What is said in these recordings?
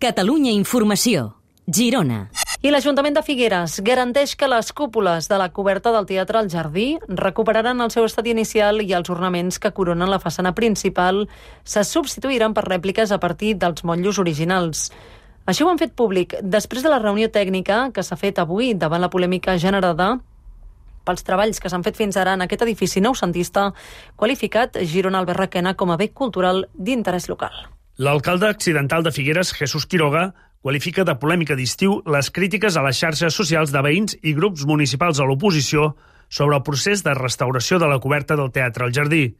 Catalunya Informació. Girona. I l'Ajuntament de Figueres garanteix que les cúpules de la coberta del Teatre al Jardí recuperaran el seu estat inicial i els ornaments que coronen la façana principal se substituiran per rèpliques a partir dels motllos originals. Així ho han fet públic després de la reunió tècnica que s'ha fet avui davant la polèmica generada pels treballs que s'han fet fins ara en aquest edifici noucentista qualificat Girona Albert Requena com a bé cultural d'interès local. L'alcalde accidental de Figueres, Jesús Quiroga, qualifica de polèmica d'estiu les crítiques a les xarxes socials de veïns i grups municipals a l'oposició sobre el procés de restauració de la coberta del Teatre al Jardí.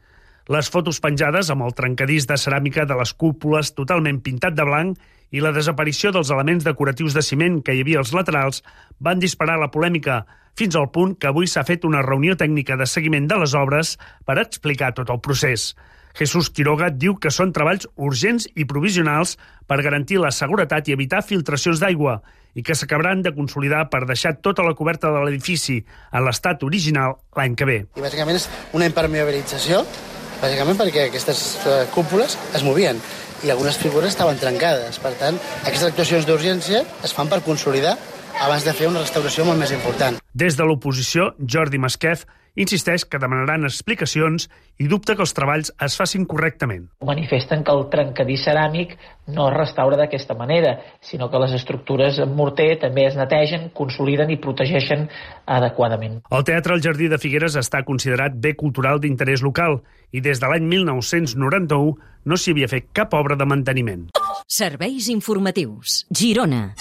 Les fotos penjades amb el trencadís de ceràmica de les cúpules totalment pintat de blanc i la desaparició dels elements decoratius de ciment que hi havia als laterals van disparar la polèmica, fins al punt que avui s'ha fet una reunió tècnica de seguiment de les obres per explicar tot el procés. Jesús Quiroga diu que són treballs urgents i provisionals per garantir la seguretat i evitar filtracions d'aigua i que s'acabaran de consolidar per deixar tota la coberta de l'edifici en l'estat original l'any que ve. I bàsicament és una impermeabilització, bàsicament perquè aquestes eh, cúpules es movien i algunes figures estaven trencades. Per tant, aquestes actuacions d'urgència es fan per consolidar abans de fer una restauració molt més important. Des de l'oposició, Jordi Masquef insisteix que demanaran explicacions i dubta que els treballs es facin correctament. Manifesten que el trencadís ceràmic no es restaura d'aquesta manera, sinó que les estructures en morter també es netegen, consoliden i protegeixen adequadament. El Teatre al Jardí de Figueres està considerat bé cultural d'interès local i des de l'any 1991 no s'hi havia fet cap obra de manteniment. Serveis informatius. Girona.